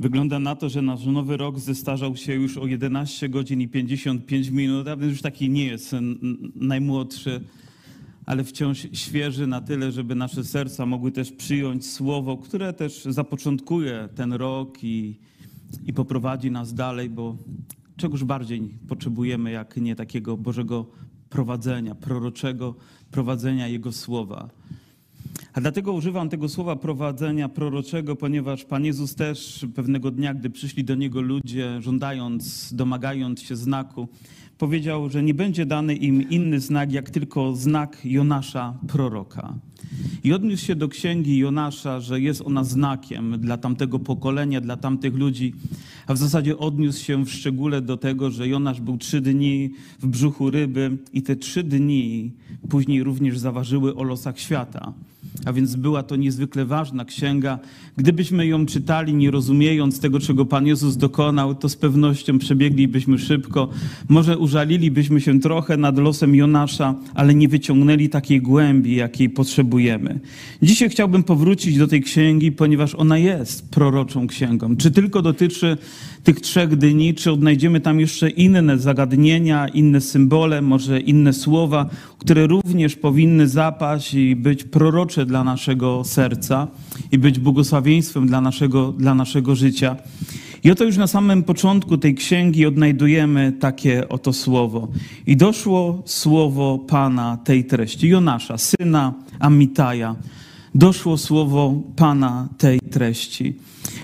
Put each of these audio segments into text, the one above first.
Wygląda na to, że nasz nowy rok zestarzał się już o 11 godzin i 55 minut, a więc już taki nie jest najmłodszy, ale wciąż świeży na tyle, żeby nasze serca mogły też przyjąć słowo, które też zapoczątkuje ten rok i, i poprowadzi nas dalej, bo czegoż bardziej potrzebujemy, jak nie takiego Bożego prowadzenia, proroczego prowadzenia Jego słowa. A dlatego używam tego słowa prowadzenia proroczego, ponieważ Pan Jezus też pewnego dnia, gdy przyszli do Niego ludzie, żądając, domagając się znaku, powiedział, że nie będzie dany im inny znak, jak tylko znak Jonasza, proroka. I odniósł się do księgi Jonasza, że jest ona znakiem dla tamtego pokolenia, dla tamtych ludzi, a w zasadzie odniósł się w szczególe do tego, że Jonasz był trzy dni w brzuchu ryby i te trzy dni później również zaważyły o losach świata. A więc była to niezwykle ważna księga. Gdybyśmy ją czytali, nie rozumiejąc tego, czego Pan Jezus dokonał, to z pewnością przebieglibyśmy szybko. Może użalilibyśmy się trochę nad losem Jonasza, ale nie wyciągnęli takiej głębi, jakiej potrzebujemy. Dzisiaj chciałbym powrócić do tej księgi, ponieważ ona jest proroczą księgą. Czy tylko dotyczy tych trzech dni, czy odnajdziemy tam jeszcze inne zagadnienia, inne symbole, może inne słowa, które również powinny zapaść i być prorocze dla naszego serca i być błogosławieństwem dla naszego, dla naszego życia. I oto już na samym początku tej księgi odnajdujemy takie oto słowo. I doszło słowo Pana tej treści, Jonasza, syna Amitaja. Doszło słowo Pana tej treści.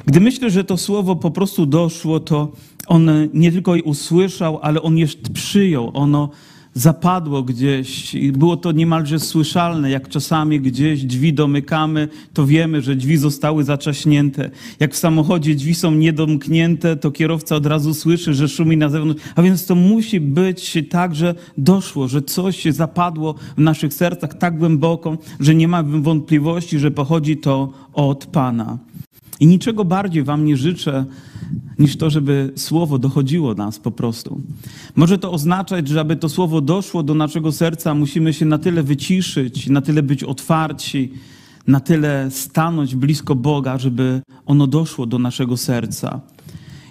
Gdy myślę, że to słowo po prostu doszło, to on nie tylko usłyszał, ale on jeszcze przyjął. Ono zapadło gdzieś było to niemalże słyszalne, jak czasami gdzieś drzwi domykamy, to wiemy, że drzwi zostały zaczaśnięte. Jak w samochodzie drzwi są niedomknięte, to kierowca od razu słyszy, że szumi na zewnątrz. A więc to musi być tak, że doszło, że coś zapadło w naszych sercach tak głęboko, że nie ma wątpliwości, że pochodzi to od Pana. I niczego bardziej Wam nie życzę, niż to, żeby słowo dochodziło nas po prostu. Może to oznaczać, że aby to słowo doszło do naszego serca, musimy się na tyle wyciszyć, na tyle być otwarci, na tyle stanąć blisko Boga, żeby ono doszło do naszego serca.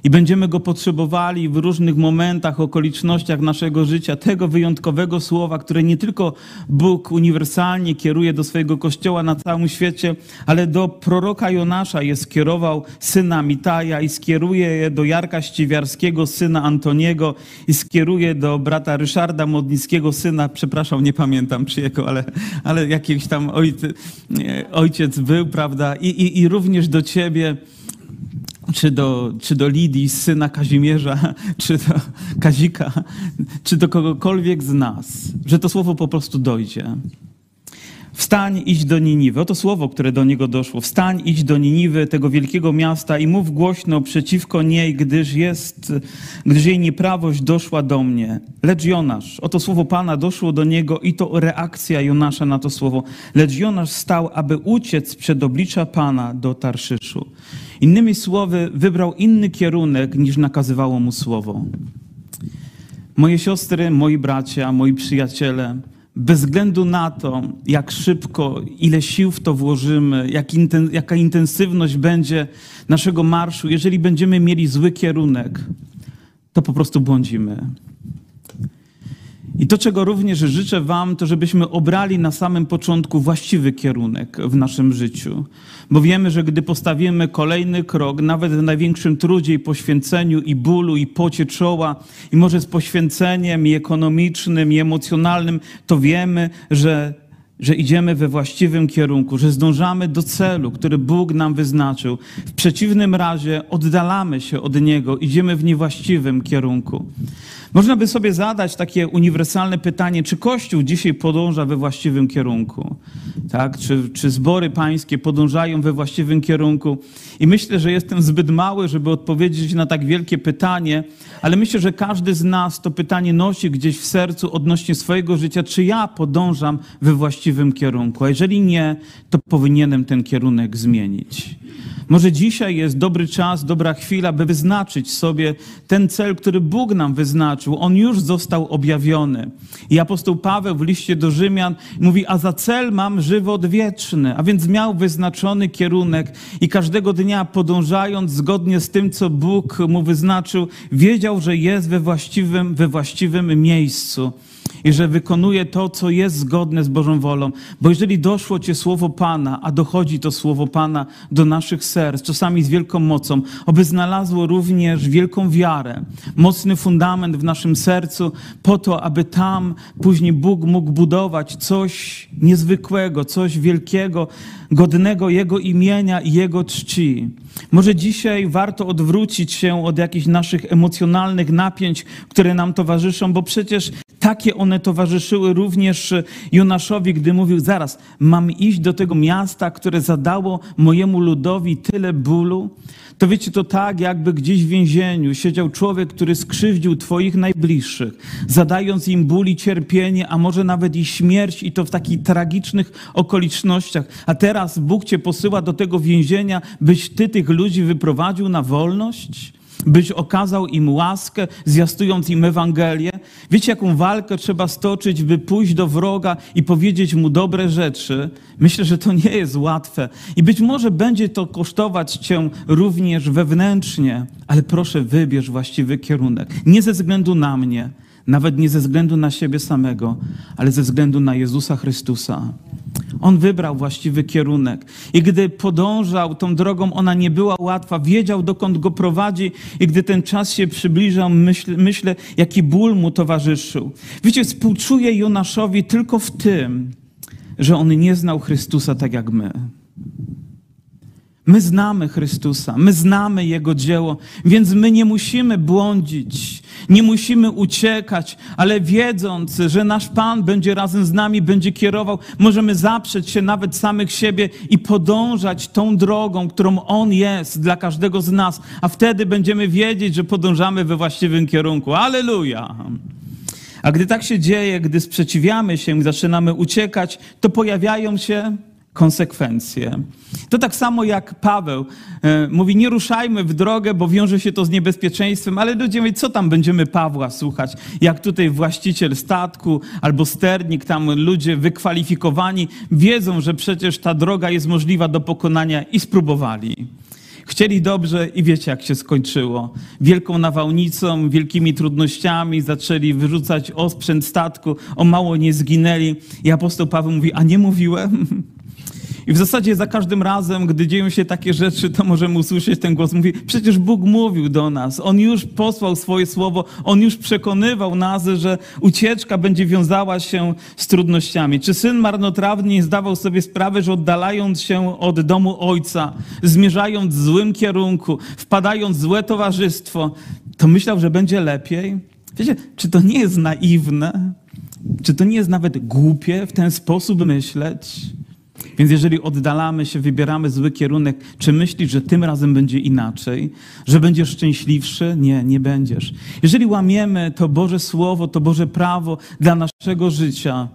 I będziemy go potrzebowali w różnych momentach, okolicznościach naszego życia, tego wyjątkowego słowa, które nie tylko Bóg uniwersalnie kieruje do swojego kościoła na całym świecie, ale do proroka Jonasza je skierował syna Mitaja i skieruje je do Jarka Ściwiarskiego, syna Antoniego i skieruje do brata Ryszarda Modnickiego, syna, przepraszam, nie pamiętam czyjego, ale, ale jakiś tam ojciec, ojciec był, prawda, I, i, i również do ciebie czy do, czy do Lidii, syna Kazimierza, czy do Kazika, czy do kogokolwiek z nas, że to słowo po prostu dojdzie. Wstań, idź do Niniwy. Oto słowo, które do niego doszło. Wstań, idź do Niniwy, tego wielkiego miasta i mów głośno przeciwko niej, gdyż jest, gdyż jej nieprawość doszła do mnie. Lecz Jonasz, oto słowo Pana doszło do niego i to reakcja Jonasza na to słowo. Lecz Jonasz stał, aby uciec przed oblicza Pana do Tarszyszu. Innymi słowy, wybrał inny kierunek niż nakazywało mu słowo. Moje siostry, moi bracia, moi przyjaciele, bez względu na to, jak szybko, ile sił w to włożymy, jak inten, jaka intensywność będzie naszego marszu, jeżeli będziemy mieli zły kierunek, to po prostu błądzimy. I to, czego również życzę Wam, to żebyśmy obrali na samym początku właściwy kierunek w naszym życiu. Bo wiemy, że gdy postawimy kolejny krok, nawet w największym trudzie i poświęceniu, i bólu, i pocie czoła, i może z poświęceniem i ekonomicznym, i emocjonalnym, to wiemy, że że idziemy we właściwym kierunku, że zdążamy do celu, który Bóg nam wyznaczył. W przeciwnym razie oddalamy się od Niego, idziemy w niewłaściwym kierunku. Można by sobie zadać takie uniwersalne pytanie, czy Kościół dzisiaj podąża we właściwym kierunku? Tak? Czy, czy zbory pańskie podążają we właściwym kierunku? I myślę, że jestem zbyt mały, żeby odpowiedzieć na tak wielkie pytanie, ale myślę, że każdy z nas to pytanie nosi gdzieś w sercu odnośnie swojego życia, czy ja podążam we właściwym kierunku? A jeżeli nie, to powinienem ten kierunek zmienić. Może dzisiaj jest dobry czas, dobra chwila, by wyznaczyć sobie ten cel, który Bóg nam wyznaczył on już został objawiony. I apostoł Paweł w liście do Rzymian mówi, a za cel mam żywot wieczny, a więc miał wyznaczony kierunek i każdego dnia podążając zgodnie z tym, co Bóg mu wyznaczył, wiedział, że jest we właściwym, we właściwym miejscu i że wykonuje to, co jest zgodne z Bożą wolą. Bo jeżeli doszło Cię słowo Pana, a dochodzi to słowo Pana do naszych serc, czasami z wielką mocą, oby znalazło również wielką wiarę, mocny fundament w naszym sercu, po to, aby tam później Bóg mógł budować coś niezwykłego, coś wielkiego, godnego Jego imienia i Jego czci. Może dzisiaj warto odwrócić się od jakichś naszych emocjonalnych napięć, które nam towarzyszą, bo przecież takie one towarzyszyły również Jonaszowi, gdy mówił: Zaraz, mam iść do tego miasta, które zadało mojemu ludowi tyle bólu. To wiecie, to tak, jakby gdzieś w więzieniu siedział człowiek, który skrzywdził Twoich najbliższych, zadając im ból i cierpienie, a może nawet i śmierć, i to w takich tragicznych okolicznościach. A teraz Bóg Cię posyła do tego więzienia, byś Ty tych ludzi wyprowadził na wolność? Byś okazał im łaskę, zwiastując im Ewangelię. Wiecie, jaką walkę trzeba stoczyć, by pójść do wroga i powiedzieć mu dobre rzeczy? Myślę, że to nie jest łatwe. I być może będzie to kosztować cię również wewnętrznie, ale proszę, wybierz właściwy kierunek. Nie ze względu na mnie, nawet nie ze względu na siebie samego, ale ze względu na Jezusa Chrystusa. On wybrał właściwy kierunek. I gdy podążał tą drogą, ona nie była łatwa. Wiedział, dokąd go prowadzi. I gdy ten czas się przybliżał, myśl, myślę, jaki ból mu towarzyszył. Wiecie, współczuję Jonaszowi tylko w tym, że on nie znał Chrystusa tak jak my. My znamy Chrystusa, my znamy Jego dzieło, więc my nie musimy błądzić, nie musimy uciekać, ale wiedząc, że nasz Pan będzie razem z nami, będzie kierował, możemy zaprzeć się nawet samych siebie i podążać tą drogą, którą On jest dla każdego z nas, a wtedy będziemy wiedzieć, że podążamy we właściwym kierunku. Aleluja! A gdy tak się dzieje, gdy sprzeciwiamy się i zaczynamy uciekać, to pojawiają się konsekwencje. To tak samo jak Paweł e, mówi, nie ruszajmy w drogę, bo wiąże się to z niebezpieczeństwem, ale ludzie mówią, co tam będziemy Pawła słuchać? Jak tutaj właściciel statku albo sternik, tam ludzie wykwalifikowani wiedzą, że przecież ta droga jest możliwa do pokonania i spróbowali. Chcieli dobrze i wiecie, jak się skończyło. Wielką nawałnicą, wielkimi trudnościami zaczęli wyrzucać osprzęt statku, o mało nie zginęli. I apostoł Paweł mówi, a nie mówiłem? I w zasadzie za każdym razem, gdy dzieją się takie rzeczy, to możemy usłyszeć ten głos. Mówi, przecież Bóg mówił do nas. On już posłał swoje słowo. On już przekonywał nas, że ucieczka będzie wiązała się z trudnościami. Czy syn marnotrawny zdawał sobie sprawy, że oddalając się od domu ojca, zmierzając w złym kierunku, wpadając w złe towarzystwo, to myślał, że będzie lepiej? Wiecie, czy to nie jest naiwne? Czy to nie jest nawet głupie w ten sposób myśleć? Więc jeżeli oddalamy się, wybieramy zły kierunek, czy myślisz, że tym razem będzie inaczej? Że będziesz szczęśliwszy? Nie, nie będziesz. Jeżeli łamiemy to Boże Słowo, to Boże prawo dla naszego życia,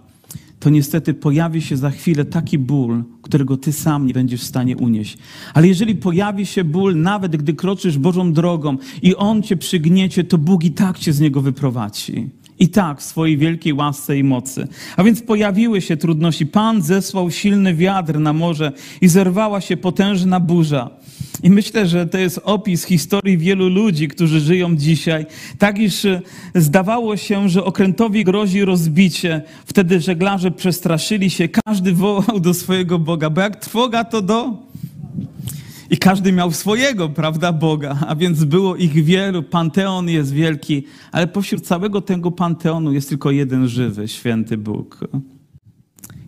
to niestety pojawi się za chwilę taki ból, którego ty sam nie będziesz w stanie unieść. Ale jeżeli pojawi się ból, nawet gdy kroczysz Bożą drogą i On cię przygniecie, to Bóg i tak cię z niego wyprowadzi. I tak w swojej wielkiej łasce i mocy. A więc pojawiły się trudności. Pan zesłał silny wiatr na morze i zerwała się potężna burza. I myślę, że to jest opis historii wielu ludzi, którzy żyją dzisiaj. Tak, iż e, zdawało się, że okrętowi grozi rozbicie. Wtedy żeglarze przestraszyli się, każdy wołał do swojego Boga, bo jak trwoga to do i każdy miał swojego, prawda, Boga, a więc było ich wielu, panteon jest wielki, ale pośród całego tego panteonu jest tylko jeden żywy, święty Bóg.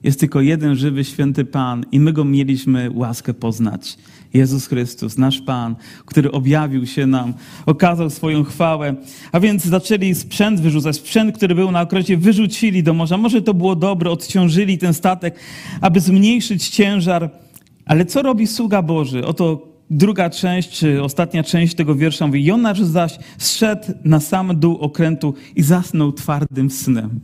Jest tylko jeden żywy, święty Pan i my go mieliśmy łaskę poznać. Jezus Chrystus, nasz Pan, który objawił się nam, okazał swoją chwałę. A więc zaczęli sprzęt wyrzucać. Sprzęt, który był na okresie, wyrzucili do morza. Może to było dobre, odciążyli ten statek, aby zmniejszyć ciężar ale co robi sługa Boży? Oto druga część, ostatnia część tego wiersza mówi, Jonasz zaś zszedł na sam dół okrętu i zasnął twardym snem.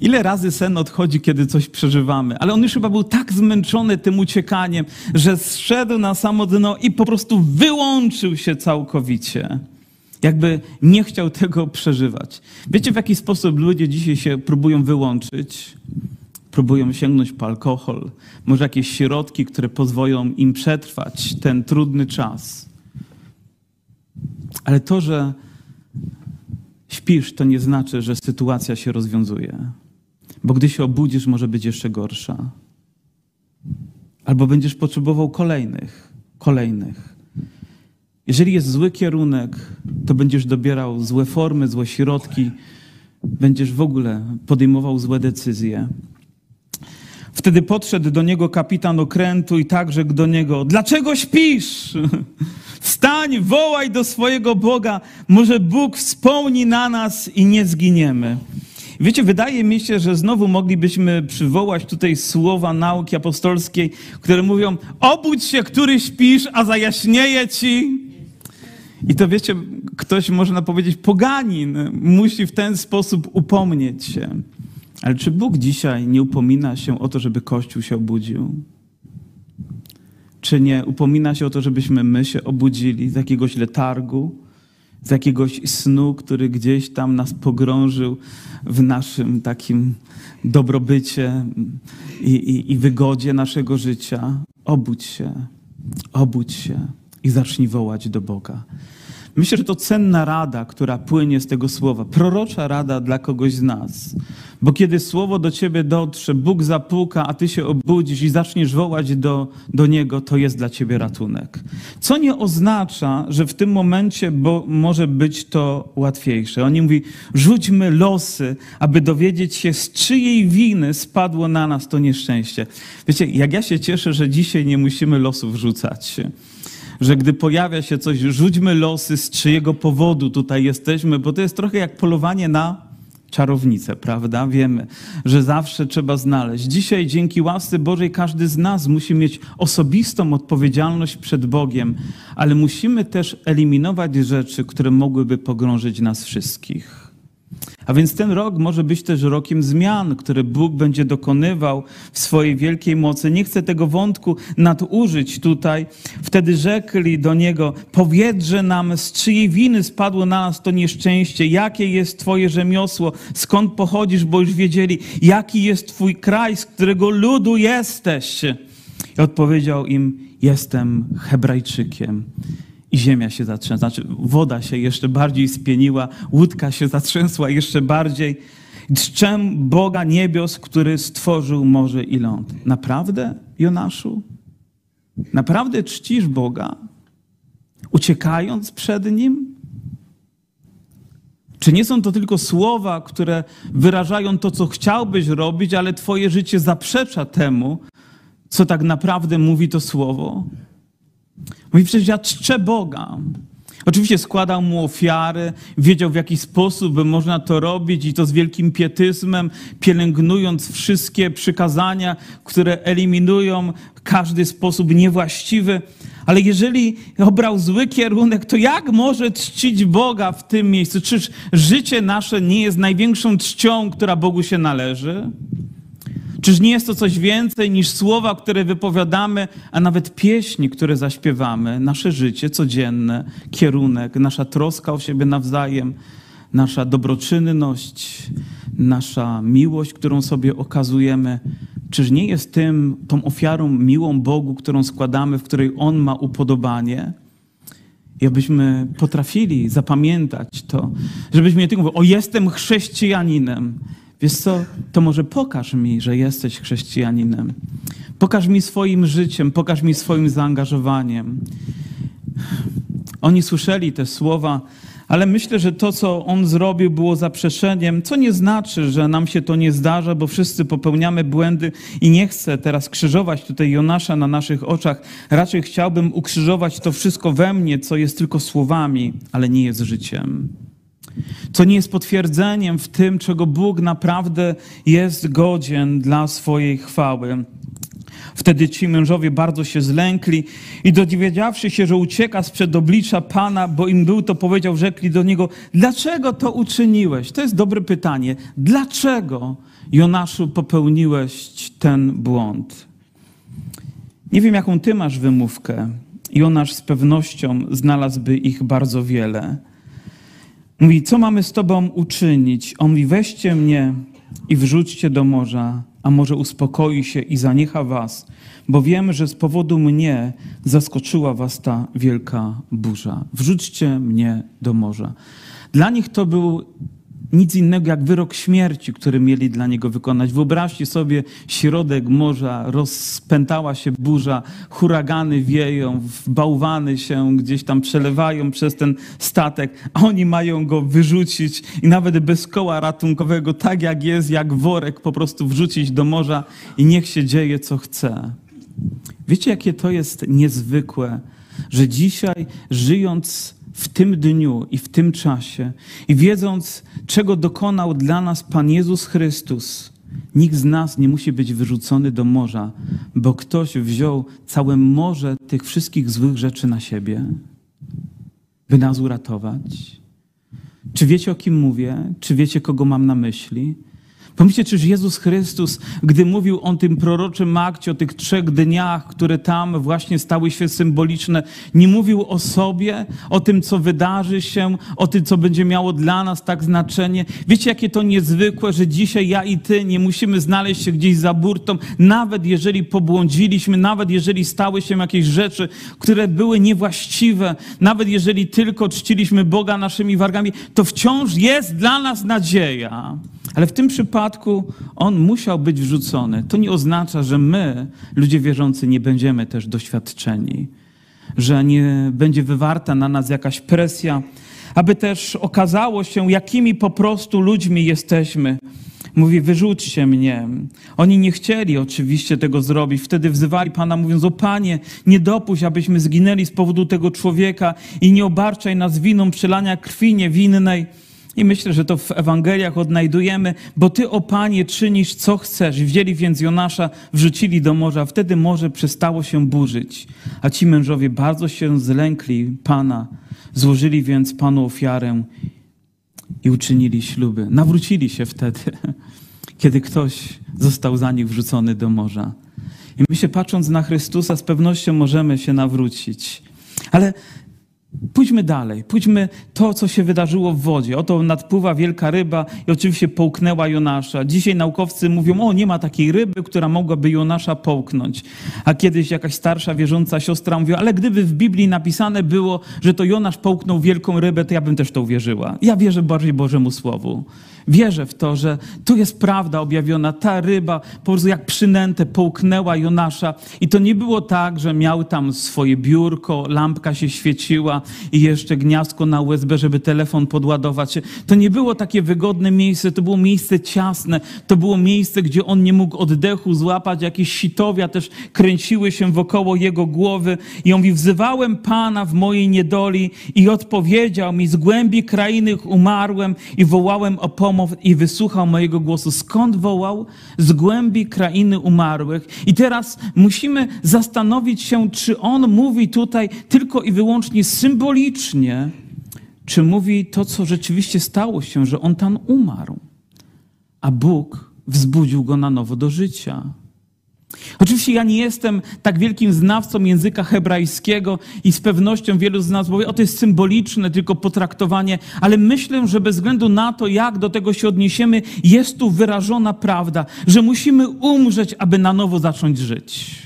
Ile razy sen odchodzi, kiedy coś przeżywamy? Ale on już chyba był tak zmęczony tym uciekaniem, że zszedł na samo dno i po prostu wyłączył się całkowicie. Jakby nie chciał tego przeżywać. Wiecie, w jaki sposób ludzie dzisiaj się próbują wyłączyć? Próbują sięgnąć po alkohol, może jakieś środki, które pozwolą im przetrwać ten trudny czas. Ale to, że śpisz, to nie znaczy, że sytuacja się rozwiązuje. Bo gdy się obudzisz, może być jeszcze gorsza. Albo będziesz potrzebował kolejnych, kolejnych. Jeżeli jest zły kierunek, to będziesz dobierał złe formy, złe środki, będziesz w ogóle podejmował złe decyzje. Wtedy podszedł do niego kapitan okrętu i tak rzekł do niego: Dlaczego śpisz? Wstań, wołaj do swojego Boga, może Bóg wspomni na nas i nie zginiemy. Wiecie, wydaje mi się, że znowu moglibyśmy przywołać tutaj słowa nauki apostolskiej, które mówią: Obudź się, który śpisz, a zajaśnieje ci. I to wiecie, ktoś można powiedzieć, poganin musi w ten sposób upomnieć się. Ale czy Bóg dzisiaj nie upomina się o to, żeby Kościół się obudził? Czy nie upomina się o to, żebyśmy my się obudzili z jakiegoś letargu, z jakiegoś snu, który gdzieś tam nas pogrążył w naszym takim dobrobycie i, i, i wygodzie naszego życia? Obudź się, obudź się i zacznij wołać do Boga. Myślę, że to cenna rada, która płynie z tego słowa, prorocza rada dla kogoś z nas. Bo kiedy słowo do ciebie dotrze, Bóg zapuka, a ty się obudzisz i zaczniesz wołać do, do Niego, to jest dla ciebie ratunek. Co nie oznacza, że w tym momencie bo może być to łatwiejsze. Oni mówi, rzućmy losy, aby dowiedzieć się, z czyjej winy spadło na nas to nieszczęście. Wiecie, jak ja się cieszę, że dzisiaj nie musimy losów rzucać że gdy pojawia się coś, rzućmy losy, z czyjego powodu tutaj jesteśmy, bo to jest trochę jak polowanie na czarownicę, prawda? Wiemy, że zawsze trzeba znaleźć. Dzisiaj dzięki łasce Bożej każdy z nas musi mieć osobistą odpowiedzialność przed Bogiem, ale musimy też eliminować rzeczy, które mogłyby pogrążyć nas wszystkich. A więc ten rok może być też rokiem zmian, które Bóg będzie dokonywał w swojej wielkiej mocy. Nie chcę tego wątku nadużyć tutaj. Wtedy rzekli do niego: Powiedz,że nam, z czyjej winy spadło na nas to nieszczęście, jakie jest Twoje rzemiosło, skąd pochodzisz, bo już wiedzieli, jaki jest Twój kraj, z którego ludu jesteś. I odpowiedział im: Jestem Hebrajczykiem i ziemia się zatrzęsła, znaczy woda się jeszcze bardziej spieniła, łódka się zatrzęsła jeszcze bardziej. Czczem Boga niebios, który stworzył morze i ląd. Naprawdę, Jonaszu? Naprawdę czcisz Boga? Uciekając przed Nim? Czy nie są to tylko słowa, które wyrażają to, co chciałbyś robić, ale Twoje życie zaprzecza temu, co tak naprawdę mówi to słowo? Mówi, przecież ja czczę Boga. Oczywiście składał mu ofiary, wiedział w jaki sposób można to robić i to z wielkim pietyzmem, pielęgnując wszystkie przykazania, które eliminują każdy sposób niewłaściwy. Ale jeżeli obrał zły kierunek, to jak może czcić Boga w tym miejscu? Czyż życie nasze nie jest największą czcią, która Bogu się należy? Czyż nie jest to coś więcej niż słowa, które wypowiadamy, a nawet pieśni, które zaśpiewamy, nasze życie codzienne, kierunek, nasza troska o siebie nawzajem, nasza dobroczynność, nasza miłość, którą sobie okazujemy? Czyż nie jest tym, tą ofiarą miłą Bogu, którą składamy, w której On ma upodobanie? I abyśmy potrafili zapamiętać to, żebyśmy nie tylko mówili, o jestem chrześcijaninem, Wiesz co, to może pokaż mi, że jesteś chrześcijaninem. Pokaż mi swoim życiem, pokaż mi swoim zaangażowaniem. Oni słyszeli te słowa, ale myślę, że to, co on zrobił, było zaprzeszeniem, co nie znaczy, że nam się to nie zdarza, bo wszyscy popełniamy błędy i nie chcę teraz krzyżować tutaj Jonasza na naszych oczach. Raczej chciałbym ukrzyżować to wszystko we mnie, co jest tylko słowami, ale nie jest życiem co nie jest potwierdzeniem w tym, czego Bóg naprawdę jest godzien dla swojej chwały. Wtedy ci mężowie bardzo się zlękli i dowiedziawszy się, że ucieka sprzed oblicza Pana, bo im był to powiedział, rzekli do niego, dlaczego to uczyniłeś? To jest dobre pytanie. Dlaczego, Jonaszu, popełniłeś ten błąd? Nie wiem, jaką ty masz wymówkę. Jonasz z pewnością znalazłby ich bardzo wiele. Mówi, co mamy z tobą uczynić? On mówi, weźcie mnie i wrzućcie do morza, a może uspokoi się i zaniecha was, bo wiem, że z powodu mnie zaskoczyła was ta wielka burza. Wrzućcie mnie do morza. Dla nich to był nic innego jak wyrok śmierci, który mieli dla niego wykonać. Wyobraźcie sobie środek morza, rozpętała się burza, huragany wieją, bałwany się gdzieś tam przelewają przez ten statek, oni mają go wyrzucić i nawet bez koła ratunkowego, tak jak jest, jak worek, po prostu wrzucić do morza i niech się dzieje, co chce. Wiecie, jakie to jest niezwykłe, że dzisiaj żyjąc w tym dniu i w tym czasie i wiedząc, czego dokonał dla nas Pan Jezus Chrystus, nikt z nas nie musi być wyrzucony do morza, bo ktoś wziął całe morze tych wszystkich złych rzeczy na siebie, by nas uratować. Czy wiecie, o kim mówię? Czy wiecie, kogo mam na myśli? Pomyślcie, czyż Jezus Chrystus, gdy mówił o tym proroczym akcie, o tych trzech dniach, które tam właśnie stały się symboliczne, nie mówił o sobie, o tym, co wydarzy się, o tym, co będzie miało dla nas tak znaczenie. Wiecie, jakie to niezwykłe, że dzisiaj ja i ty nie musimy znaleźć się gdzieś za burtą, nawet jeżeli pobłądziliśmy, nawet jeżeli stały się jakieś rzeczy, które były niewłaściwe, nawet jeżeli tylko czciliśmy Boga naszymi wargami, to wciąż jest dla nas nadzieja. Ale w tym przypadku on musiał być wrzucony. To nie oznacza, że my, ludzie wierzący, nie będziemy też doświadczeni, że nie będzie wywarta na nas jakaś presja, aby też okazało się, jakimi po prostu ludźmi jesteśmy. Mówi, wyrzućcie mnie. Oni nie chcieli oczywiście tego zrobić. Wtedy wzywali Pana, mówiąc, o Panie, nie dopuść, abyśmy zginęli z powodu tego człowieka i nie obarczaj nas winą przelania krwi niewinnej. I myślę, że to w Ewangeliach odnajdujemy, bo Ty, o Panie, czynisz co chcesz. Wzięli więc Jonasza, wrzucili do morza. Wtedy morze przestało się burzyć. A ci mężowie bardzo się zlękli Pana. Złożyli więc Panu ofiarę i uczynili śluby. Nawrócili się wtedy, kiedy ktoś został za nich wrzucony do morza. I my się patrząc na Chrystusa, z pewnością możemy się nawrócić. Ale Pójdźmy dalej, pójdźmy to, co się wydarzyło w wodzie. Oto nadpływa wielka ryba i oczywiście połknęła Jonasza. Dzisiaj naukowcy mówią, o nie ma takiej ryby, która mogłaby Jonasza połknąć. A kiedyś jakaś starsza wierząca siostra mówiła, ale gdyby w Biblii napisane było, że to Jonasz połknął wielką rybę, to ja bym też to uwierzyła. Ja wierzę bardziej Bożemu Słowu. Wierzę w to, że tu jest prawda objawiona. Ta ryba po prostu jak przynętę połknęła Jonasza i to nie było tak, że miał tam swoje biurko, lampka się świeciła i jeszcze gniazdko na USB, żeby telefon podładować. To nie było takie wygodne miejsce, to było miejsce ciasne, to było miejsce, gdzie on nie mógł oddechu złapać, jakieś sitowia też kręciły się wokoło jego głowy i on mówi, wzywałem Pana w mojej niedoli i odpowiedział mi, z głębi krainy umarłem i wołałem o pomoc i wysłuchał mojego głosu. Skąd wołał? Z głębi krainy umarłych. I teraz musimy zastanowić się, czy on mówi tutaj tylko i wyłącznie symbolicznie, czy mówi to, co rzeczywiście stało się, że on tam umarł, a Bóg wzbudził go na nowo do życia. Oczywiście ja nie jestem tak wielkim znawcą języka hebrajskiego i z pewnością wielu z nas powie, o to jest symboliczne tylko potraktowanie, ale myślę, że bez względu na to, jak do tego się odniesiemy, jest tu wyrażona prawda, że musimy umrzeć, aby na nowo zacząć żyć.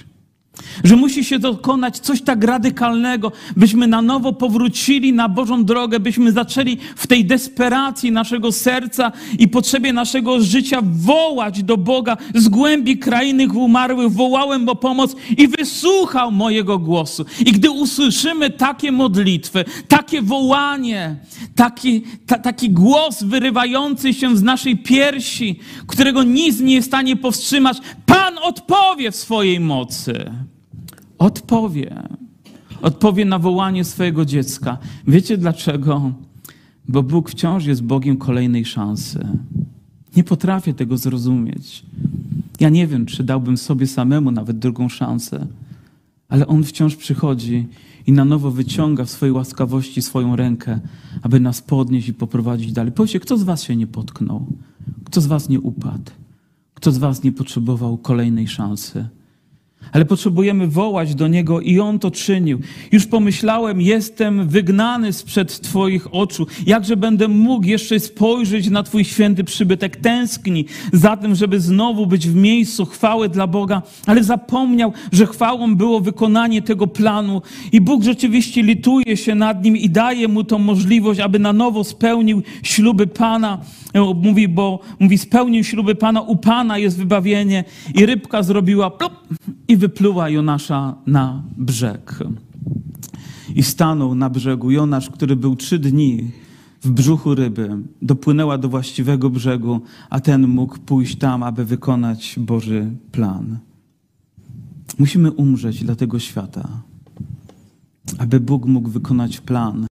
Że musi się dokonać coś tak radykalnego, byśmy na nowo powrócili na Bożą drogę, byśmy zaczęli w tej desperacji naszego serca i potrzebie naszego życia wołać do Boga z głębi krainy umarłych. Wołałem o pomoc i wysłuchał mojego głosu. I gdy usłyszymy takie modlitwy, takie wołanie, taki, ta, taki głos wyrywający się z naszej piersi, którego nic nie jest w stanie powstrzymać, Pan odpowie w swojej mocy odpowie. Odpowie na wołanie swojego dziecka. Wiecie dlaczego? Bo Bóg wciąż jest Bogiem kolejnej szansy. Nie potrafię tego zrozumieć. Ja nie wiem, czy dałbym sobie samemu nawet drugą szansę, ale On wciąż przychodzi i na nowo wyciąga w swojej łaskawości swoją rękę, aby nas podnieść i poprowadzić dalej. Powiedzcie, kto z Was się nie potknął? Kto z Was nie upadł? Kto z Was nie potrzebował kolejnej szansy? Ale potrzebujemy wołać do Niego i On to czynił. Już pomyślałem, jestem wygnany sprzed Twoich oczu. Jakże będę mógł jeszcze spojrzeć na Twój święty przybytek? Tęskni za tym, żeby znowu być w miejscu chwały dla Boga, ale zapomniał, że chwałą było wykonanie tego planu i Bóg rzeczywiście lituje się nad nim i daje mu tą możliwość, aby na nowo spełnił śluby Pana. Mówi, bo mówi, spełnił śluby Pana, u Pana jest wybawienie i rybka zrobiła plop i wypluła Jonasza na brzeg. I stanął na brzegu Jonasz, który był trzy dni w brzuchu ryby, dopłynęła do właściwego brzegu, a ten mógł pójść tam, aby wykonać Boży plan. Musimy umrzeć dla tego świata, aby Bóg mógł wykonać plan.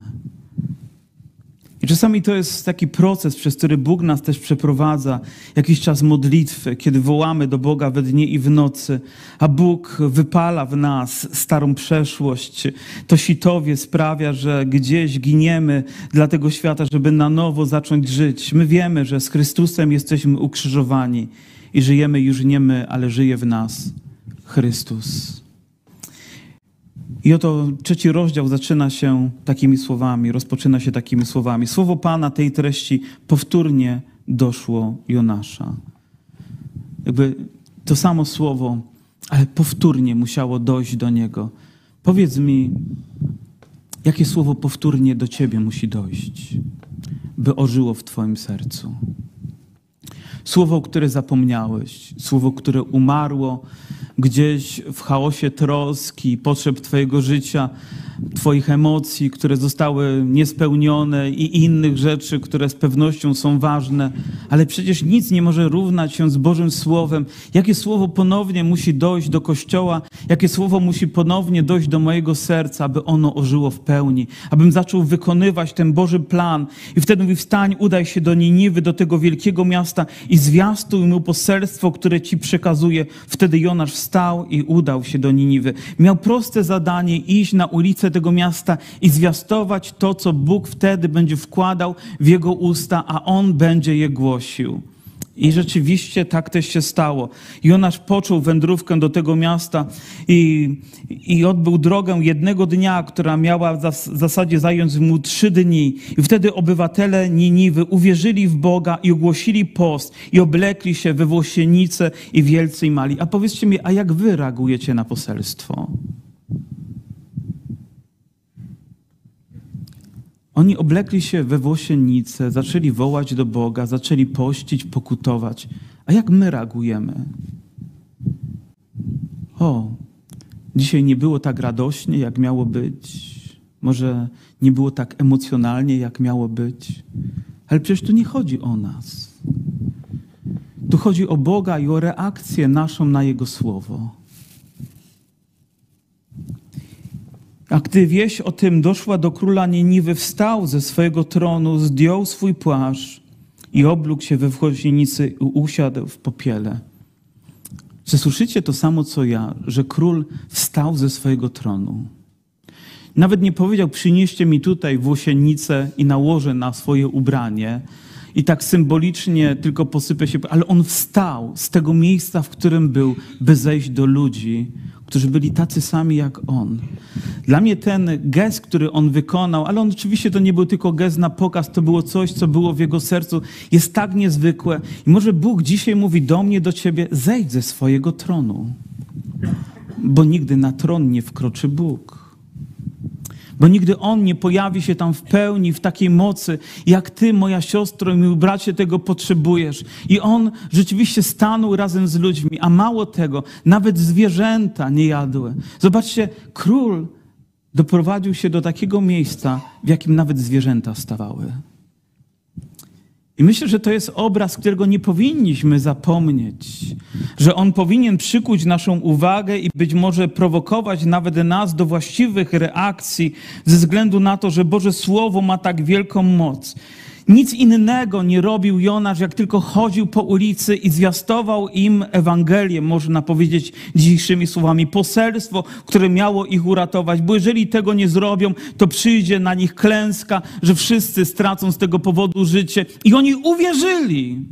Czasami to jest taki proces, przez który Bóg nas też przeprowadza, jakiś czas modlitwy, kiedy wołamy do Boga we dnie i w nocy, a Bóg wypala w nas starą przeszłość. To sitowie sprawia, że gdzieś giniemy dla tego świata, żeby na nowo zacząć żyć. My wiemy, że z Chrystusem jesteśmy ukrzyżowani i żyjemy już nie my, ale żyje w nas Chrystus. I oto trzeci rozdział zaczyna się takimi słowami, rozpoczyna się takimi słowami. Słowo Pana tej treści powtórnie doszło Jonasza. Jakby to samo słowo, ale powtórnie musiało dojść do niego. Powiedz mi, jakie słowo powtórnie do ciebie musi dojść, by ożyło w twoim sercu? Słowo, które zapomniałeś, słowo, które umarło gdzieś w chaosie troski, potrzeb Twojego życia, Twoich emocji, które zostały niespełnione i innych rzeczy, które z pewnością są ważne, ale przecież nic nie może równać się z Bożym Słowem. Jakie słowo ponownie musi dojść do Kościoła, jakie słowo musi ponownie dojść do mojego serca, aby ono ożyło w pełni, abym zaczął wykonywać ten Boży plan. I wtedy mówi, wstań, udaj się do Niniwy, do tego wielkiego miasta i zwiastuj mu poselstwo, które Ci przekazuje. Wtedy Jonasz wstał i udał się do Niniwy. Miał proste zadanie iść na ulicę tego miasta i zwiastować to, co Bóg wtedy będzie wkładał w jego usta, a on będzie je głosił. I rzeczywiście tak też się stało. Jonasz począł wędrówkę do tego miasta i, i odbył drogę jednego dnia, która miała w zasadzie zająć mu trzy dni. I wtedy obywatele Niniwy uwierzyli w Boga i ogłosili post i oblekli się we włosienice i wielcy i mali. A powiedzcie mi, a jak wy reagujecie na poselstwo? Oni oblekli się we włosiennice, zaczęli wołać do Boga, zaczęli pościć, pokutować. A jak my reagujemy? O, dzisiaj nie było tak radośnie, jak miało być. Może nie było tak emocjonalnie, jak miało być. Ale przecież tu nie chodzi o nas. Tu chodzi o Boga i o reakcję naszą na Jego słowo. A gdy wieść o tym doszła do króla Nieniwy, wstał ze swojego tronu, zdjął swój płaszcz i oblógł się we wchodzienicy i usiadł w popiele. Czy słyszycie to samo, co ja, że król wstał ze swojego tronu? Nawet nie powiedział, przynieście mi tutaj włosienicę i nałożę na swoje ubranie i tak symbolicznie tylko posypę się, ale on wstał z tego miejsca, w którym był, by zejść do ludzi, którzy byli tacy sami jak on. Dla mnie ten gest, który on wykonał, ale on oczywiście to nie był tylko gest na pokaz, to było coś, co było w jego sercu, jest tak niezwykłe. I może Bóg dzisiaj mówi do mnie, do ciebie, zejdź ze swojego tronu, bo nigdy na tron nie wkroczy Bóg. Bo nigdy On nie pojawi się tam w pełni, w takiej mocy, jak Ty, moja siostro i mój bracie, tego potrzebujesz. I On rzeczywiście stanął razem z ludźmi, a mało tego, nawet zwierzęta nie jadły. Zobaczcie, król doprowadził się do takiego miejsca, w jakim nawet zwierzęta stawały. I myślę, że to jest obraz, którego nie powinniśmy zapomnieć, że on powinien przykuć naszą uwagę i być może prowokować nawet nas do właściwych reakcji, ze względu na to, że Boże Słowo ma tak wielką moc. Nic innego nie robił Jonasz, jak tylko chodził po ulicy i zwiastował im Ewangelię, można powiedzieć dzisiejszymi słowami, poselstwo, które miało ich uratować, bo jeżeli tego nie zrobią, to przyjdzie na nich klęska, że wszyscy stracą z tego powodu życie. I oni uwierzyli.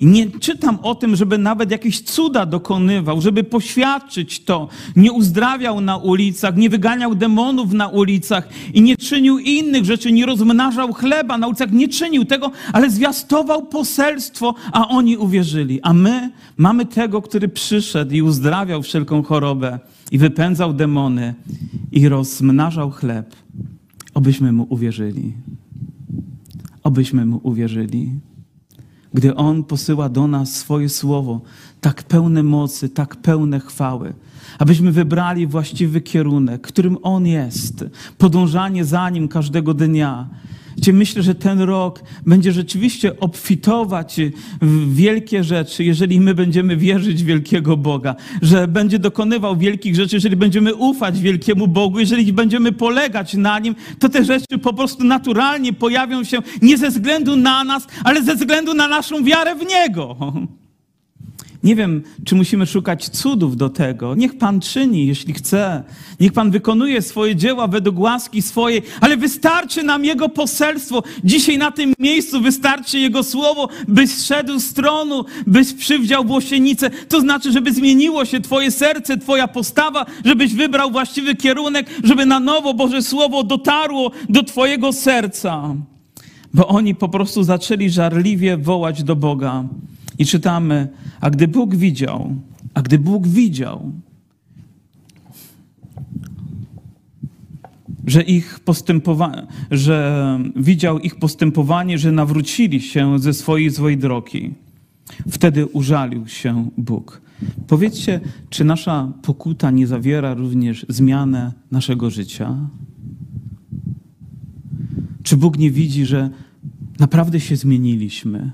I nie czytam o tym, żeby nawet jakieś cuda dokonywał, żeby poświadczyć to. Nie uzdrawiał na ulicach, nie wyganiał demonów na ulicach i nie czynił innych rzeczy, nie rozmnażał chleba na ulicach, nie czynił tego, ale zwiastował poselstwo, a oni uwierzyli. A my mamy tego, który przyszedł i uzdrawiał wszelką chorobę i wypędzał demony i rozmnażał chleb. Obyśmy mu uwierzyli. Obyśmy mu uwierzyli gdy On posyła do nas swoje słowo, tak pełne mocy, tak pełne chwały, abyśmy wybrali właściwy kierunek, którym On jest, podążanie za Nim każdego dnia, gdzie myślę, że ten rok będzie rzeczywiście obfitować w wielkie rzeczy, jeżeli my będziemy wierzyć wielkiego Boga, że będzie dokonywał wielkich rzeczy, jeżeli będziemy ufać wielkiemu Bogu, jeżeli będziemy polegać na Nim, to te rzeczy po prostu naturalnie pojawią się nie ze względu na nas, ale ze względu na naszą wiarę w Niego. Nie wiem, czy musimy szukać cudów do tego. Niech Pan czyni, jeśli chce. Niech Pan wykonuje swoje dzieła według łaski swojej, ale wystarczy nam Jego poselstwo. Dzisiaj na tym miejscu wystarczy Jego słowo, byś zszedł z tronu, byś przywdział włosienicę. To znaczy, żeby zmieniło się Twoje serce, Twoja postawa, żebyś wybrał właściwy kierunek, żeby na nowo Boże Słowo dotarło do Twojego serca. Bo oni po prostu zaczęli żarliwie wołać do Boga. I czytamy, a gdy Bóg widział, a gdy Bóg widział, że ich postępowanie, że widział ich postępowanie, że nawrócili się ze swojej złej drogi. Wtedy użalił się Bóg. Powiedzcie, czy nasza pokuta nie zawiera również zmianę naszego życia? Czy Bóg nie widzi, że naprawdę się zmieniliśmy?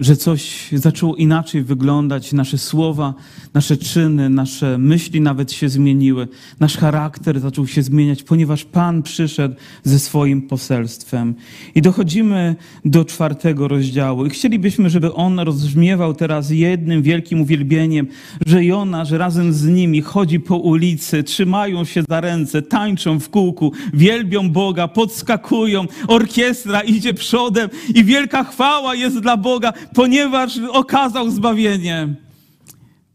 Że coś zaczęło inaczej wyglądać, nasze słowa, nasze czyny, nasze myśli nawet się zmieniły, nasz charakter zaczął się zmieniać, ponieważ Pan przyszedł ze swoim poselstwem. I dochodzimy do czwartego rozdziału. I chcielibyśmy, żeby on rozbrzmiewał teraz jednym wielkim uwielbieniem, że Jona, że razem z nimi chodzi po ulicy, trzymają się za ręce, tańczą w kółku, wielbią Boga, podskakują, orkiestra idzie przodem i wielka chwała jest dla Boga, ponieważ okazał zbawienie.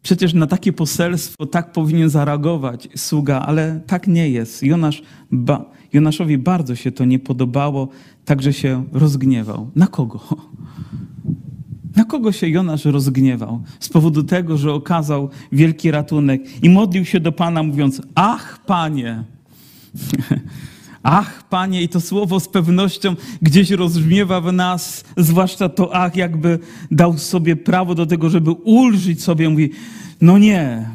Przecież na takie poselstwo tak powinien zareagować sługa, ale tak nie jest. Jonasz, ba, Jonaszowi bardzo się to nie podobało, także się rozgniewał. Na kogo? Na kogo się Jonasz rozgniewał? Z powodu tego, że okazał wielki ratunek i modlił się do Pana, mówiąc: Ach, Panie! Ach, Panie, i to słowo z pewnością gdzieś rozbrzmiewa w nas, zwłaszcza to ach, jakby dał sobie prawo do tego, żeby ulżyć sobie. Mówi, no nie,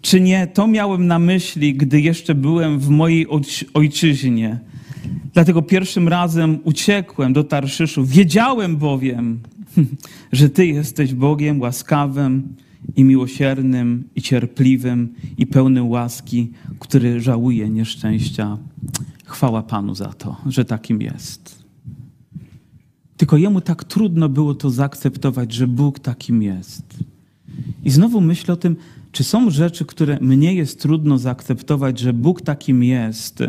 czy nie, to miałem na myśli, gdy jeszcze byłem w mojej ojczyźnie. Dlatego pierwszym razem uciekłem do Tarszyszu. Wiedziałem bowiem, że Ty jesteś Bogiem łaskawym i miłosiernym i cierpliwym i pełnym łaski, który żałuje nieszczęścia Chwała Panu za to, że takim jest. Tylko jemu tak trudno było to zaakceptować, że Bóg takim jest. I znowu myślę o tym, czy są rzeczy, które mnie jest trudno zaakceptować, że Bóg takim jest,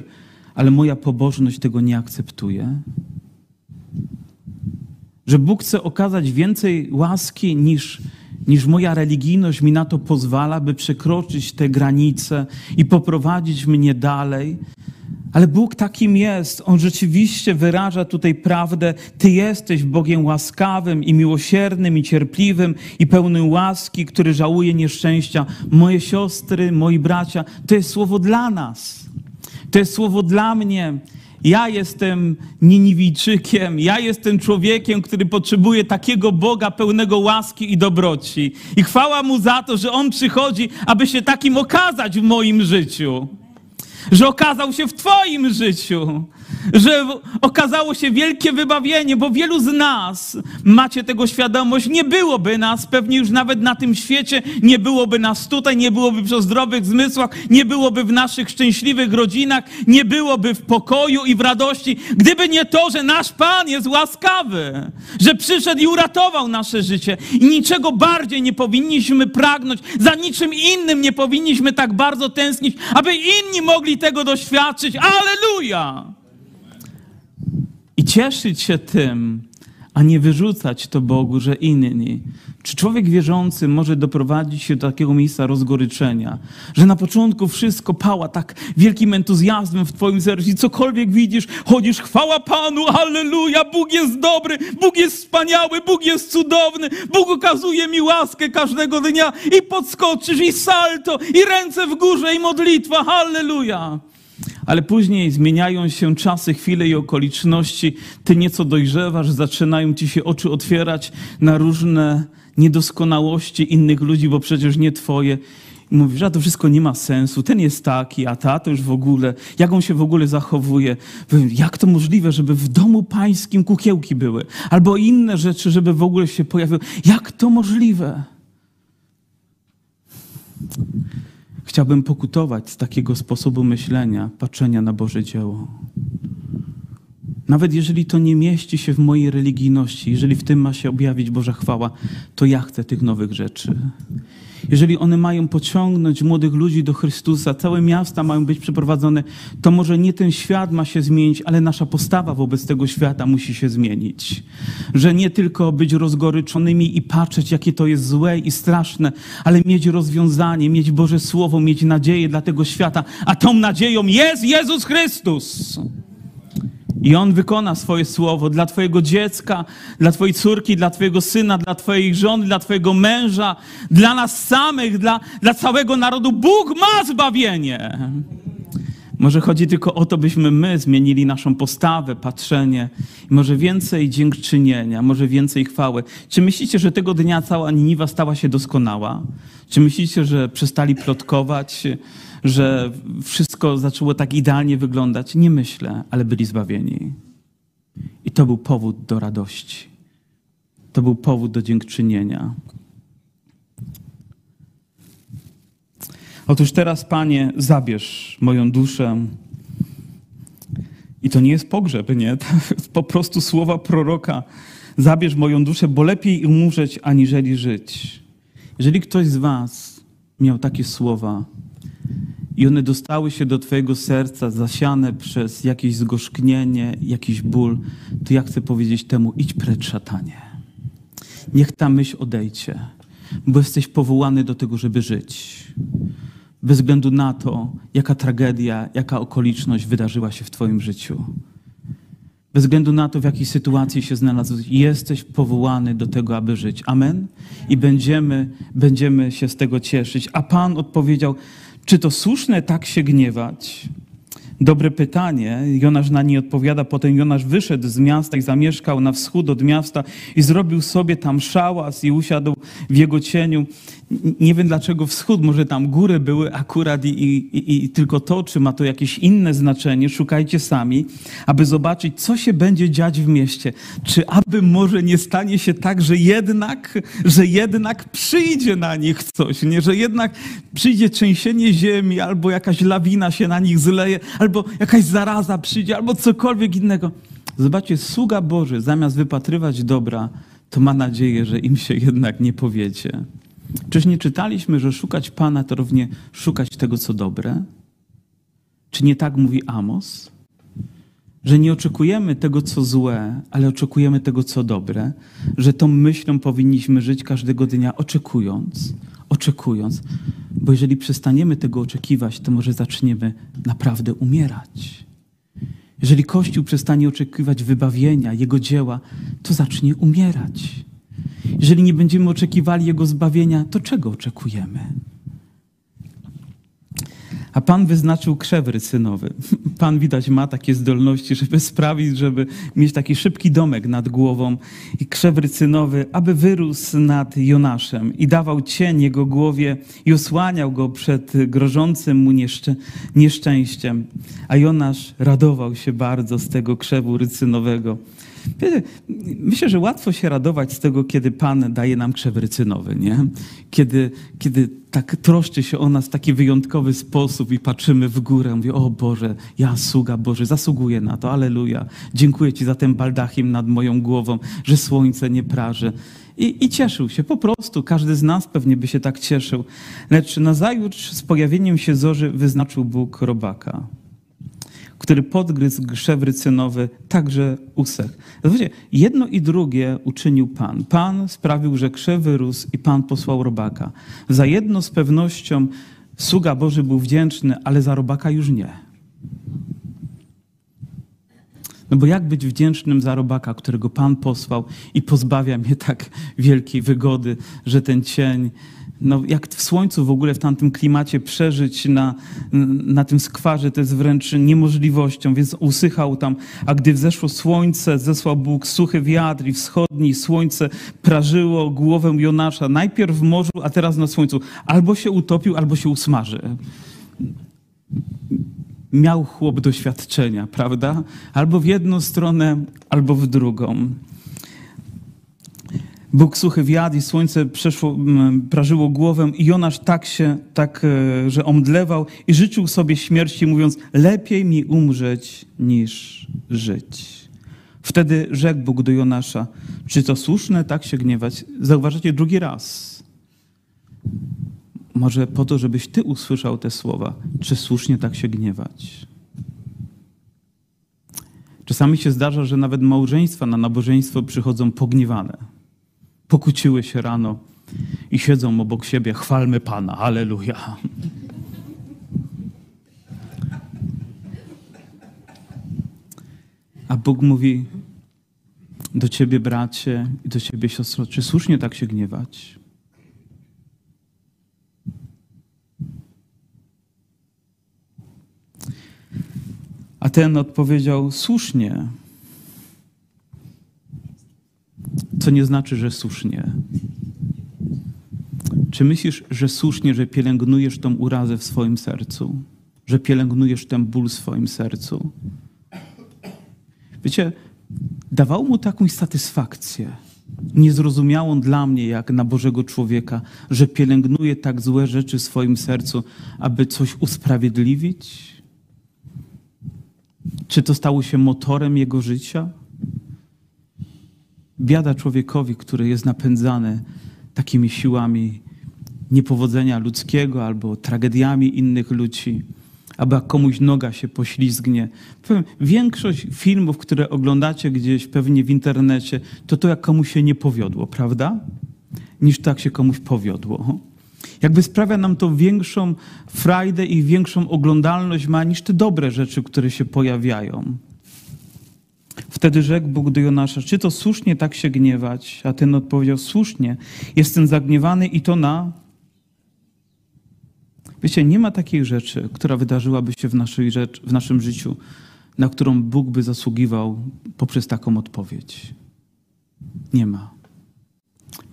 ale moja pobożność tego nie akceptuje? Że Bóg chce okazać więcej łaski niż, niż moja religijność mi na to pozwala, by przekroczyć te granice i poprowadzić mnie dalej. Ale Bóg takim jest. On rzeczywiście wyraża tutaj prawdę. Ty jesteś Bogiem łaskawym i miłosiernym i cierpliwym i pełnym łaski, który żałuje nieszczęścia. Moje siostry, moi bracia, to jest słowo dla nas. To jest słowo dla mnie. Ja jestem Niniwijczykiem, ja jestem człowiekiem, który potrzebuje takiego Boga pełnego łaski i dobroci. I chwała Mu za to, że On przychodzi, aby się takim okazać w moim życiu że okazał się w Twoim życiu, że okazało się wielkie wybawienie, bo wielu z nas macie tego świadomość, nie byłoby nas pewnie już nawet na tym świecie, nie byłoby nas tutaj, nie byłoby przy zdrowych zmysłach, nie byłoby w naszych szczęśliwych rodzinach, nie byłoby w pokoju i w radości, gdyby nie to, że nasz Pan jest łaskawy, że przyszedł i uratował nasze życie. I niczego bardziej nie powinniśmy pragnąć, za niczym innym nie powinniśmy tak bardzo tęsknić, aby inni mogli tego doświadczyć. Aleluja! I cieszyć się tym, a nie wyrzucać to Bogu, że inni. Czy człowiek wierzący może doprowadzić się do takiego miejsca rozgoryczenia, że na początku wszystko pała tak wielkim entuzjazmem w Twoim sercu cokolwiek widzisz, chodzisz, chwała Panu, halleluja, Bóg jest dobry, Bóg jest wspaniały, Bóg jest cudowny, Bóg okazuje mi łaskę każdego dnia i podskoczysz i salto i ręce w górze i modlitwa, halleluja. Ale później zmieniają się czasy, chwile i okoliczności. Ty nieco dojrzewasz, zaczynają ci się oczy otwierać na różne niedoskonałości innych ludzi, bo przecież nie twoje. I mówisz, że to wszystko nie ma sensu. Ten jest taki, a ta to już w ogóle. Jak on się w ogóle zachowuje? Jak to możliwe, żeby w domu pańskim kukiełki były? Albo inne rzeczy, żeby w ogóle się pojawiły. Jak to możliwe? Chciałbym pokutować z takiego sposobu myślenia, patrzenia na Boże dzieło. Nawet jeżeli to nie mieści się w mojej religijności, jeżeli w tym ma się objawić Boża chwała, to ja chcę tych nowych rzeczy. Jeżeli one mają pociągnąć młodych ludzi do Chrystusa, całe miasta mają być przeprowadzone, to może nie ten świat ma się zmienić, ale nasza postawa wobec tego świata musi się zmienić. Że nie tylko być rozgoryczonymi i patrzeć, jakie to jest złe i straszne, ale mieć rozwiązanie, mieć Boże Słowo, mieć nadzieję dla tego świata, a tą nadzieją jest Jezus Chrystus. I On wykona swoje słowo dla Twojego dziecka, dla Twojej córki, dla Twojego syna, dla Twojej żony, dla Twojego męża, dla nas samych, dla, dla całego narodu. Bóg ma zbawienie. Może chodzi tylko o to, byśmy my zmienili naszą postawę, patrzenie. Może więcej dziękczynienia, może więcej chwały. Czy myślicie, że tego dnia cała Niniwa stała się doskonała? Czy myślicie, że przestali plotkować? Że wszystko zaczęło tak idealnie wyglądać. Nie myślę, ale byli zbawieni. I to był powód do radości. To był powód do dziękczynienia. Otóż teraz, Panie, zabierz moją duszę. I to nie jest pogrzeb, nie? To po prostu słowa proroka. Zabierz moją duszę, bo lepiej umrzeć, aniżeli żyć. Jeżeli ktoś z Was miał takie słowa, i one dostały się do Twojego serca, zasiane przez jakieś zgorzknienie, jakiś ból, to ja chcę powiedzieć temu: idź precz, szatanie. Niech ta myśl odejdzie, bo jesteś powołany do tego, żeby żyć. Bez względu na to, jaka tragedia, jaka okoliczność wydarzyła się w Twoim życiu. Bez względu na to, w jakiej sytuacji się znalazłeś, jesteś powołany do tego, aby żyć. Amen? I będziemy, będziemy się z tego cieszyć. A Pan odpowiedział, czy to słuszne tak się gniewać? Dobre pytanie. Jonasz na nie odpowiada. Potem Jonasz wyszedł z miasta i zamieszkał na wschód od miasta i zrobił sobie tam szałas i usiadł w jego cieniu nie wiem dlaczego wschód, może tam góry były akurat i, i, i, tylko to, czy ma to jakieś inne znaczenie, szukajcie sami, aby zobaczyć, co się będzie dziać w mieście. Czy aby może nie stanie się tak, że jednak, że jednak przyjdzie na nich coś, nie? że jednak przyjdzie trzęsienie ziemi, albo jakaś lawina się na nich zleje, albo jakaś zaraza przyjdzie, albo cokolwiek innego. Zobaczcie, sługa Boży zamiast wypatrywać dobra, to ma nadzieję, że im się jednak nie powiedzie. Czyż nie czytaliśmy, że szukać Pana to równie szukać tego, co dobre? Czy nie tak mówi Amos? Że nie oczekujemy tego, co złe, ale oczekujemy tego, co dobre, że tą myślą powinniśmy żyć każdego dnia, oczekując, oczekując, bo jeżeli przestaniemy tego oczekiwać, to może zaczniemy naprawdę umierać. Jeżeli Kościół przestanie oczekiwać wybawienia, Jego dzieła, to zacznie umierać. Jeżeli nie będziemy oczekiwali Jego zbawienia, to czego oczekujemy? A Pan wyznaczył krzew rycynowy. Pan widać ma takie zdolności, żeby sprawić, żeby mieć taki szybki domek nad głową i krzew rycynowy, aby wyrósł nad Jonaszem i dawał cień jego głowie i osłaniał go przed grożącym mu nieszczę nieszczęściem. A Jonasz radował się bardzo z tego krzewu rycynowego. Myślę, że łatwo się radować z tego, kiedy Pan daje nam krzew rycynowy, nie? Kiedy, kiedy tak troszczy się o nas w taki wyjątkowy sposób i patrzymy w górę, mówię, o Boże, ja sługa Boży, zasługuję na to, aleluja. Dziękuję Ci za ten baldachim nad moją głową, że słońce nie praży. I, I, cieszył się, po prostu. Każdy z nas pewnie by się tak cieszył. Lecz nazajutrz z pojawieniem się zorzy wyznaczył Bóg robaka który podgryzł grzew rycynowy, także usech. Zobaczcie, jedno i drugie uczynił Pan. Pan sprawił, że krzew wyrósł i Pan posłał robaka. Za jedno z pewnością sługa Boży był wdzięczny, ale za robaka już nie. No bo jak być wdzięcznym za robaka, którego Pan posłał i pozbawia mnie tak wielkiej wygody, że ten cień, no jak w słońcu w ogóle w tamtym klimacie przeżyć na, na tym skwarze, to jest wręcz niemożliwością, więc usychał tam, a gdy wzeszło słońce, zesłał Bóg suchy wiatr i wschodni, słońce prażyło głowę Jonasza, najpierw w morzu, a teraz na słońcu. Albo się utopił, albo się usmaży miał chłop doświadczenia, prawda? Albo w jedną stronę, albo w drugą. Bóg suchy wiatr i słońce przeszło, prażyło głowę i Jonasz tak się, tak, e, że omdlewał i życzył sobie śmierci, mówiąc, lepiej mi umrzeć niż żyć. Wtedy rzekł Bóg do Jonasza, czy to słuszne tak się gniewać? Zauważacie drugi raz. Może po to, żebyś ty usłyszał te słowa, czy słusznie tak się gniewać. Czasami się zdarza, że nawet małżeństwa na nabożeństwo przychodzą pogniewane. Pokłóciły się rano i siedzą obok siebie, chwalmy Pana, aleluja. A Bóg mówi do ciebie, bracie, i do ciebie, siostro, czy słusznie tak się gniewać? A ten odpowiedział słusznie. Co nie znaczy, że słusznie. Czy myślisz, że słusznie, że pielęgnujesz tą urazę w swoim sercu? Że pielęgnujesz ten ból w swoim sercu? Wiecie, dawało mu taką satysfakcję, niezrozumiałą dla mnie, jak na Bożego człowieka, że pielęgnuje tak złe rzeczy w swoim sercu, aby coś usprawiedliwić, czy to stało się motorem jego życia? Biada człowiekowi, który jest napędzany takimi siłami niepowodzenia ludzkiego albo tragediami innych ludzi, aby komuś noga się poślizgnie. Większość filmów, które oglądacie gdzieś pewnie w internecie, to to jak komuś się nie powiodło, prawda? Niż tak się komuś powiodło. Jakby sprawia nam to większą frajdę i większą oglądalność ma niż te dobre rzeczy, które się pojawiają. Wtedy rzekł Bóg do Jonasza, czy to słusznie tak się gniewać? A ten odpowiedział, słusznie, jestem zagniewany i to na... Wiecie, nie ma takiej rzeczy, która wydarzyłaby się w, naszej rzecz, w naszym życiu, na którą Bóg by zasługiwał poprzez taką odpowiedź. Nie ma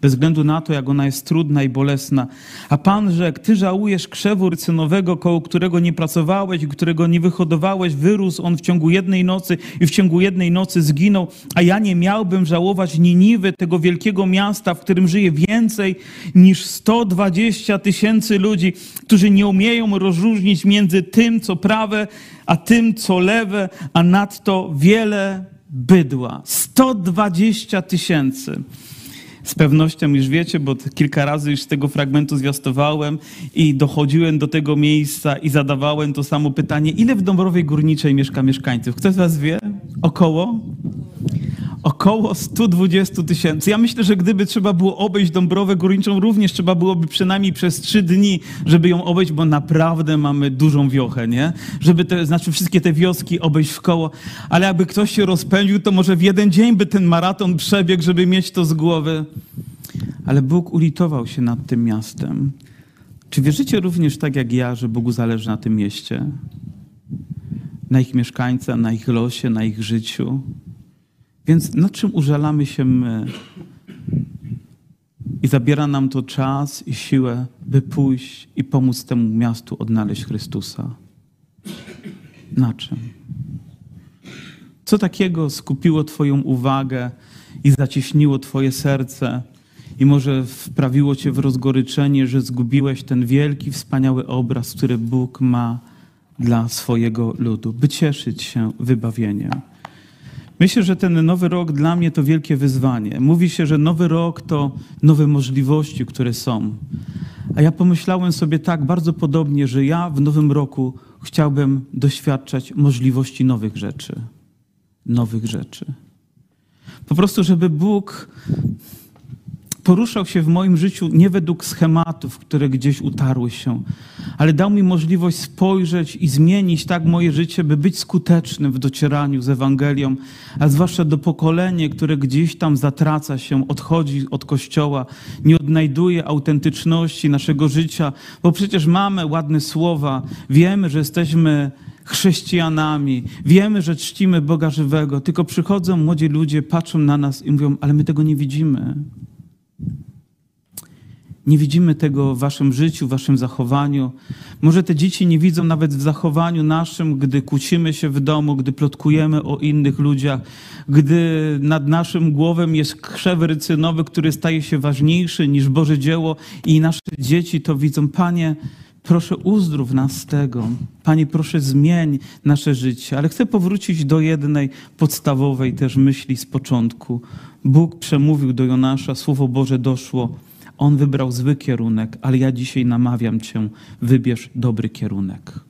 bez względu na to, jak ona jest trudna i bolesna. A Pan rzekł, Ty żałujesz krzewu rycynowego, koło którego nie pracowałeś i którego nie wyhodowałeś, wyrósł on w ciągu jednej nocy i w ciągu jednej nocy zginął, a ja nie miałbym żałować Niniwy, tego wielkiego miasta, w którym żyje więcej niż 120 tysięcy ludzi, którzy nie umieją rozróżnić między tym, co prawe, a tym, co lewe, a nadto wiele bydła. 120 tysięcy. Z pewnością już wiecie, bo kilka razy już z tego fragmentu zwiastowałem i dochodziłem do tego miejsca i zadawałem to samo pytanie, ile w Dąbrowej Górniczej mieszka mieszkańców? Kto z was wie? Około? Około 120 tysięcy. Ja myślę, że gdyby trzeba było obejść Dąbrowę Górniczą, również trzeba byłoby przynajmniej przez trzy dni, żeby ją obejść, bo naprawdę mamy dużą wiochę, nie? Żeby te, znaczy wszystkie te wioski obejść w koło. Ale jakby ktoś się rozpędził, to może w jeden dzień by ten maraton przebiegł, żeby mieć to z głowy. Ale Bóg ulitował się nad tym miastem. Czy wierzycie również tak jak ja, że Bogu zależy na tym mieście? Na ich mieszkańcach, na ich losie, na ich życiu? Więc na czym użalamy się my? I zabiera nam to czas i siłę, by pójść i pomóc temu miastu odnaleźć Chrystusa. Na czym? Co takiego skupiło Twoją uwagę i zacieśniło Twoje serce i może wprawiło Cię w rozgoryczenie, że zgubiłeś ten wielki, wspaniały obraz, który Bóg ma dla swojego ludu, by cieszyć się wybawieniem. Myślę, że ten nowy rok dla mnie to wielkie wyzwanie. Mówi się, że nowy rok to nowe możliwości, które są. A ja pomyślałem sobie tak bardzo podobnie, że ja w nowym roku chciałbym doświadczać możliwości nowych rzeczy. Nowych rzeczy. Po prostu, żeby Bóg poruszał się w moim życiu nie według schematów, które gdzieś utarły się, ale dał mi możliwość spojrzeć i zmienić tak moje życie, by być skutecznym w docieraniu z Ewangelią, a zwłaszcza do pokolenia, które gdzieś tam zatraca się, odchodzi od Kościoła, nie odnajduje autentyczności naszego życia, bo przecież mamy ładne słowa, wiemy, że jesteśmy chrześcijanami, wiemy, że czcimy Boga żywego, tylko przychodzą młodzi ludzie, patrzą na nas i mówią, ale my tego nie widzimy. Nie widzimy tego w waszym życiu, w waszym zachowaniu. Może te dzieci nie widzą nawet w zachowaniu naszym, gdy kłócimy się w domu, gdy plotkujemy o innych ludziach, gdy nad naszym głowem jest krzew rycynowy, który staje się ważniejszy niż Boże dzieło i nasze dzieci to widzą. Panie, proszę uzdrów nas z tego. Panie, proszę zmień nasze życie. Ale chcę powrócić do jednej podstawowej też myśli z początku. Bóg przemówił do Jonasza, Słowo Boże doszło. On wybrał zły kierunek, ale ja dzisiaj namawiam Cię, wybierz dobry kierunek.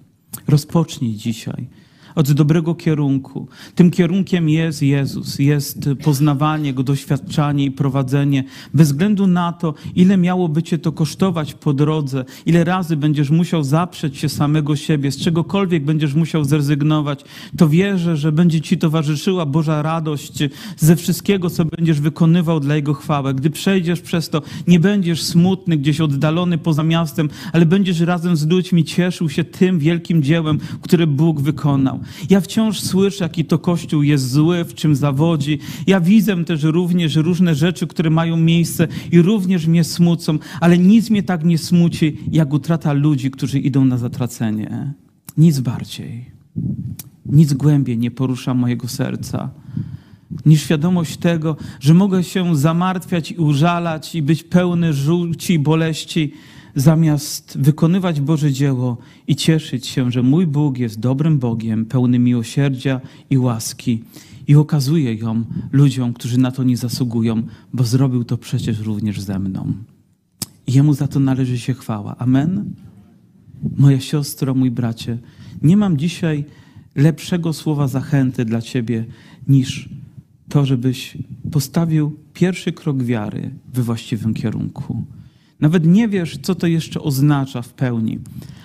Rozpocznij dzisiaj od dobrego kierunku. Tym kierunkiem jest Jezus, jest poznawanie Go, doświadczanie i prowadzenie. Bez względu na to, ile miałoby Cię to kosztować po drodze, ile razy będziesz musiał zaprzeć się samego siebie, z czegokolwiek będziesz musiał zrezygnować, to wierzę, że będzie Ci towarzyszyła Boża radość ze wszystkiego, co będziesz wykonywał dla Jego chwały. Gdy przejdziesz przez to, nie będziesz smutny, gdzieś oddalony poza miastem, ale będziesz razem z ludźmi cieszył się tym wielkim dziełem, które Bóg wykonał. Ja wciąż słyszę, jaki to Kościół jest zły, w czym zawodzi. Ja widzę też również różne rzeczy, które mają miejsce i również mnie smucą, ale nic mnie tak nie smuci, jak utrata ludzi, którzy idą na zatracenie. Nic bardziej. Nic głębiej nie porusza mojego serca niż świadomość tego, że mogę się zamartwiać i użalać i być pełny żółci i boleści, zamiast wykonywać Boże dzieło i cieszyć się, że mój Bóg jest dobrym Bogiem, pełnym miłosierdzia i łaski i okazuje ją ludziom, którzy na to nie zasługują, bo zrobił to przecież również ze mną. Jemu za to należy się chwała. Amen? Moja siostro, mój bracie, nie mam dzisiaj lepszego słowa zachęty dla Ciebie niż to, żebyś postawił pierwszy krok wiary we właściwym kierunku. Nawet nie wiesz, co to jeszcze oznacza w pełni,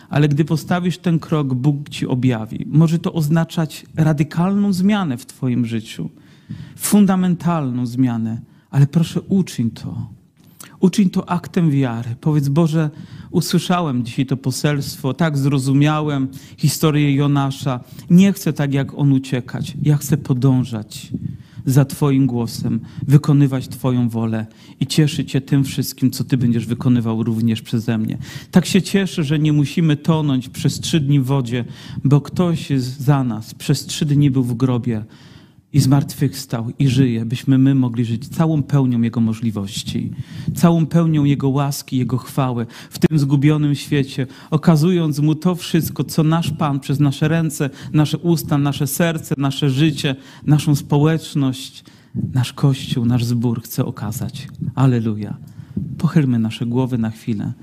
ale gdy postawisz ten krok, Bóg ci objawi. Może to oznaczać radykalną zmianę w Twoim życiu, fundamentalną zmianę, ale proszę uczyń to. Uczyń to aktem wiary. Powiedz, Boże, usłyszałem dzisiaj to poselstwo, tak zrozumiałem historię Jonasza. Nie chcę tak jak on uciekać, ja chcę podążać za Twoim głosem, wykonywać Twoją wolę i cieszyć się tym wszystkim, co Ty będziesz wykonywał również przeze mnie. Tak się cieszę, że nie musimy tonąć przez trzy dni w wodzie, bo ktoś za nas. Przez trzy dni był w grobie i zmartwychwstał i żyje, byśmy my mogli żyć całą pełnią Jego możliwości, całą pełnią Jego łaski, Jego chwały w tym zgubionym świecie, okazując Mu to wszystko, co nasz Pan przez nasze ręce, nasze usta, nasze serce, nasze życie, naszą społeczność, nasz Kościół, nasz zbór chce okazać. Aleluja. Pochylmy nasze głowy na chwilę.